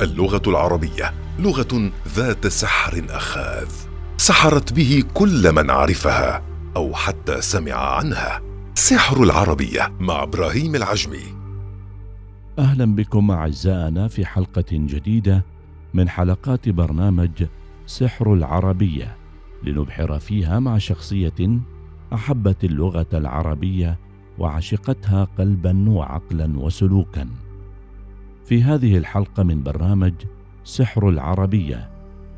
اللغة العربية لغة ذات سحر أخاذ سحرت به كل من عرفها أو حتى سمع عنها. سحر العربية مع إبراهيم العجمي. أهلا بكم أعزائنا في حلقة جديدة من حلقات برنامج سحر العربية لنبحر فيها مع شخصية أحبت اللغة العربية وعشقتها قلبا وعقلا وسلوكا. في هذه الحلقة من برنامج سحر العربية.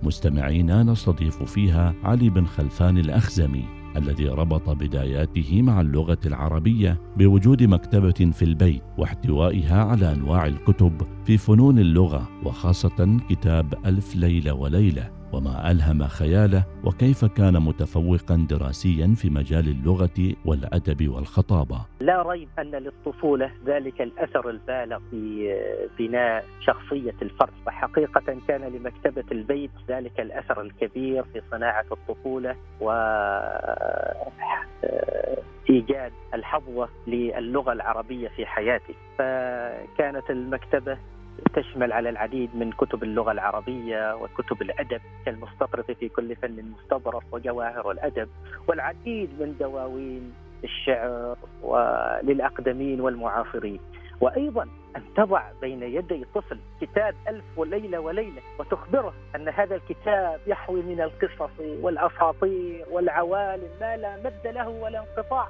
مستمعينا نستضيف فيها علي بن خلفان الأخزمي الذي ربط بداياته مع اللغة العربية بوجود مكتبة في البيت واحتوائها على أنواع الكتب في فنون اللغة وخاصة كتاب ألف ليلة وليلة. وما ألهم خياله وكيف كان متفوقا دراسيا في مجال اللغة والأدب والخطابة. لا ريب أن للطفولة ذلك الأثر البالغ في بناء شخصية الفرد وحقيقة كان لمكتبة البيت ذلك الأثر الكبير في صناعة الطفولة و إيجاد الحظوة للغة العربية في حياتي فكانت المكتبة تشمل على العديد من كتب اللغة العربية وكتب الأدب كالمستطرف في كل فن مستظرف وجواهر الأدب والعديد من دواوين الشعر وللأقدمين والمعاصرين. وأيضا أن تضع بين يدي طفل كتاب ألف وليلة وليلة وتخبره أن هذا الكتاب يحوي من القصص والأساطير والعوالم ما لا مد له ولا انقطاع.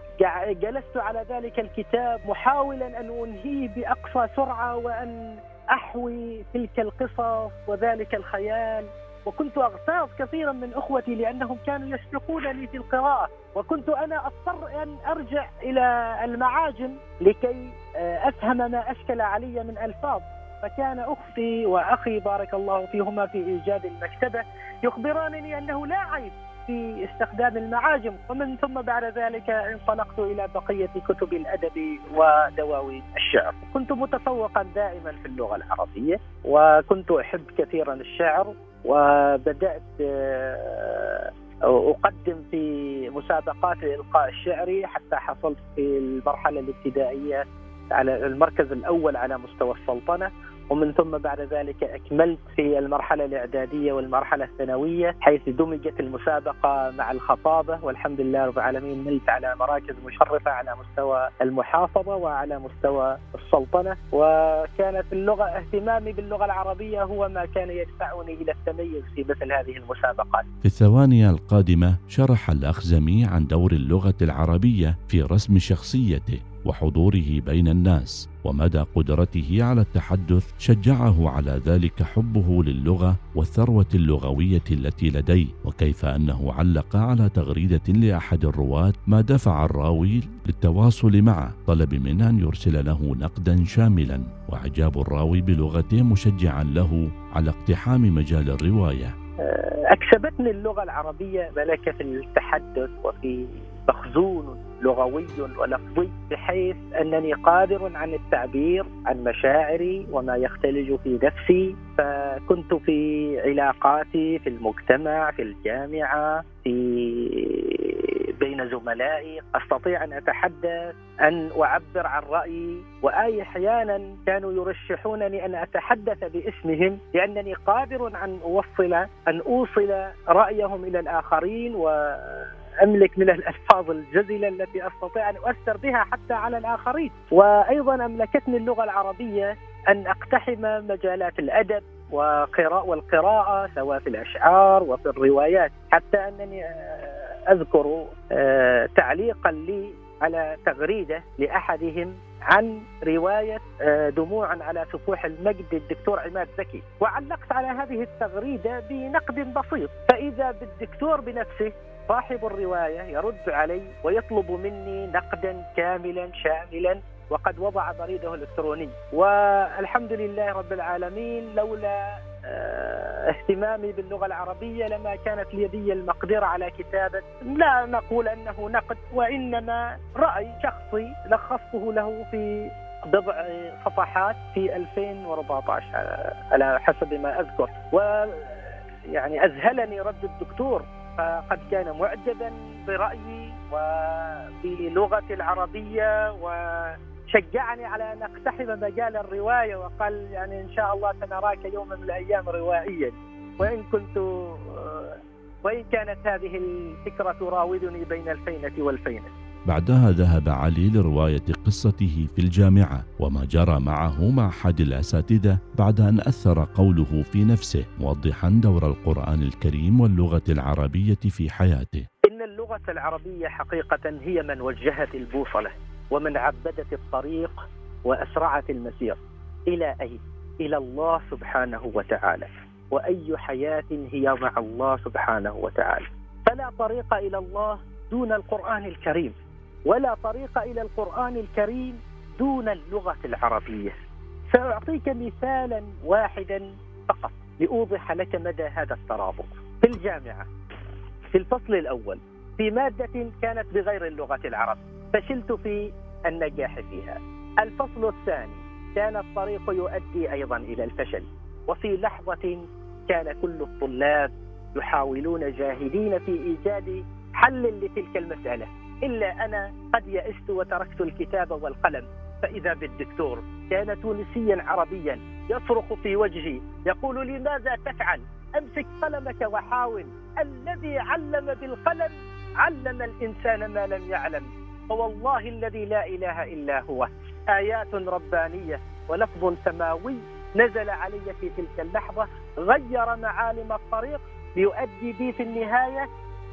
جلست على ذلك الكتاب محاولا أن أنهيه بأقصى سرعة وأن أحوي تلك القصص وذلك الخيال. وكنت أغتاظ كثيرا من أخوتي لأنهم كانوا يسبقونني في القراءة. وكنت أنا أضطر أن أرجع إلى المعاجم لكي آه، أفهم ما أشكل علي من ألفاظ. فكان أختي وأخي بارك الله فيهما في إيجاد المكتبة يخبرانني أنه لا عيب في استخدام المعاجم ومن ثم بعد ذلك انطلقت إلى بقية كتب الأدب ودواوين الشعر. كنت متفوقا دائما في اللغة العربية وكنت أحب كثيرا الشعر وبدأت آه، أقدم في مسابقات الإلقاء الشعري حتى حصلت في المرحلة الابتدائية على المركز الأول على مستوى السلطنة. ومن ثم بعد ذلك أكملت في المرحلة الإعدادية والمرحلة الثانوية حيث دمجت المسابقة مع الخطابة والحمد لله رب العالمين نلت على مراكز مشرفة على مستوى المحافظة وعلى مستوى السلطنة. وكانت اللغة اهتمامي باللغة العربية هو ما كان يدفعني إلى التميز في مثل هذه المسابقات. في الثواني القادمة شرح الأخزمي عن دور اللغة العربية في رسم شخصيته. وحضوره بين الناس ومدى قدرته على التحدث شجعه على ذلك حبه للغة والثروة اللغوية التي لديه وكيف أنه علق على تغريدة لأحد الرواة ما دفع الراوي للتواصل معه طلب منه أن يرسل له نقدا شاملا وأعجاب الراوي بلغته مشجعا له على اقتحام مجال الرواية. أكسبتني اللغة العربية ملكه التحدث وفي مخزون لغوي ولفظي بحيث أنني قادر عن التعبير عن مشاعري وما يختلج في نفسي. فكنت في علاقاتي في المجتمع في الجامعة في بين زملائي. أستطيع أن أتحدث أن أعبر عن رأيي. وآي أحيانا كانوا يرشحونني أن أتحدث باسمهم لأنني قادر أن أوصل أن أوصل رأيهم إلى الآخرين و أملك من الألفاظ الجزلة التي أستطيع أن أؤثر بها حتى على الآخرين، وأيضا أملكتني اللغة العربية أن أقتحم مجالات الأدب وقراءة والقراءة سواء في الأشعار وفي الروايات حتى أنني آه، أذكر آه، تعليقا لي على تغريدة لأحدهم عن رواية آه، دموعا على سفوح المجد الدكتور عماد زكي. وعلقت على هذه التغريدة بنقد بسيط. فإذا بالدكتور بنفسه صاحب الرواية يرد علي ويطلب مني نقدا كاملا شاملا وقد وضع بريده الإلكتروني. والحمد لله رب العالمين لولا آه، اهتمامي باللغة العربية لما كانت لدي المقدرة على كتابة. لا نقول أنه نقد وإنما رأي شخصي لخصته له في بضع صفحات في 2014 على حسب ما أذكر. و يعني أذهلني رد الدكتور. فقد كان معجبا برأيي وبلغتي العربية و شجعني على أن أقتحم مجال الرواية وقال يعني إن شاء الله سنراك يوما من الأيام روائيا وإن كنت آه، وإن كانت هذه الفكرة تراودني بين الفينة والفينة. بعدها ذهب علي لرواية قصته في الجامعة وما جرى معه مع أحد الأساتذة بعد أن أثر قوله في نفسه موضحا دور القرآن الكريم واللغة العربية في حياته. إن اللغة العربية حقيقة هي من وجهت البوصلة ومن عبدت الطريق وأسرعت المسير إلى اين؟ إلى الله سبحانه وتعالى وأي حياة هي مع الله سبحانه وتعالى فلا طريق إلى الله دون القرآن الكريم ولا طريق إلى القرآن الكريم دون اللغة العربية. سأعطيك مثالا واحدا فقط لأوضح لك مدى هذا الترابط. في الجامعة في الفصل الأول في مادة كانت بغير اللغة العربيه فشلت في النجاح فيها. الفصل الثاني كان الطريق يؤدي أيضا إلى الفشل. وفي لحظة كان كل الطلاب يحاولون جاهدين في إيجاد حل لتلك المسألة. إلا أنا قد يئست وتركت الكتاب والقلم. فإذا بالدكتور كان تونسيا عربيا يصرخ في وجهي يقول لي ماذا تفعل؟ أمسك قلمك وحاول. الذي علم بالقلم علم الإنسان ما لم يعلم. فوالله الذي لا إله إلا هو. آيات ربانية ولفظ سماوي نزل علي في تلك اللحظة غير معالم الطريق ليؤدي بي في النهاية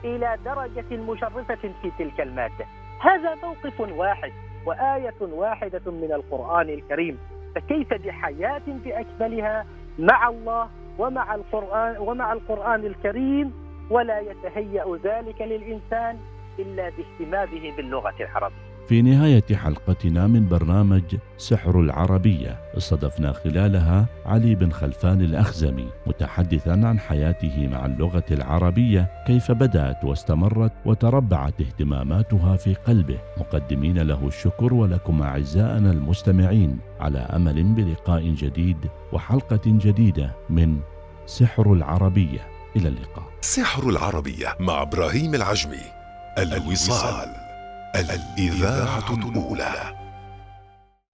إلى درجة مشرفة في تلك المادة. هذا موقف واحد وآية واحدة من القرآن الكريم. فكيف بحياة باكملها مع الله ومع القرآن ومع القرآن الكريم؟ ولا يتهيأ ذلك للإنسان إلا باهتمامه باللغة العربية. في نهاية حلقتنا من برنامج سحر العربية استضفنا خلالها علي بن خلفان الأخزمي متحدثا عن حياته مع اللغة العربية كيف بدأت واستمرت وتربعت اهتماماتها في قلبه. مقدمين له الشكر ولكم أعزائنا المستمعين. على أمل بلقاء جديد وحلقة جديدة من سحر العربية. إلى اللقاء. سحر العربية مع إبراهيم العجمي. الوصال. الإذاعة الأولى.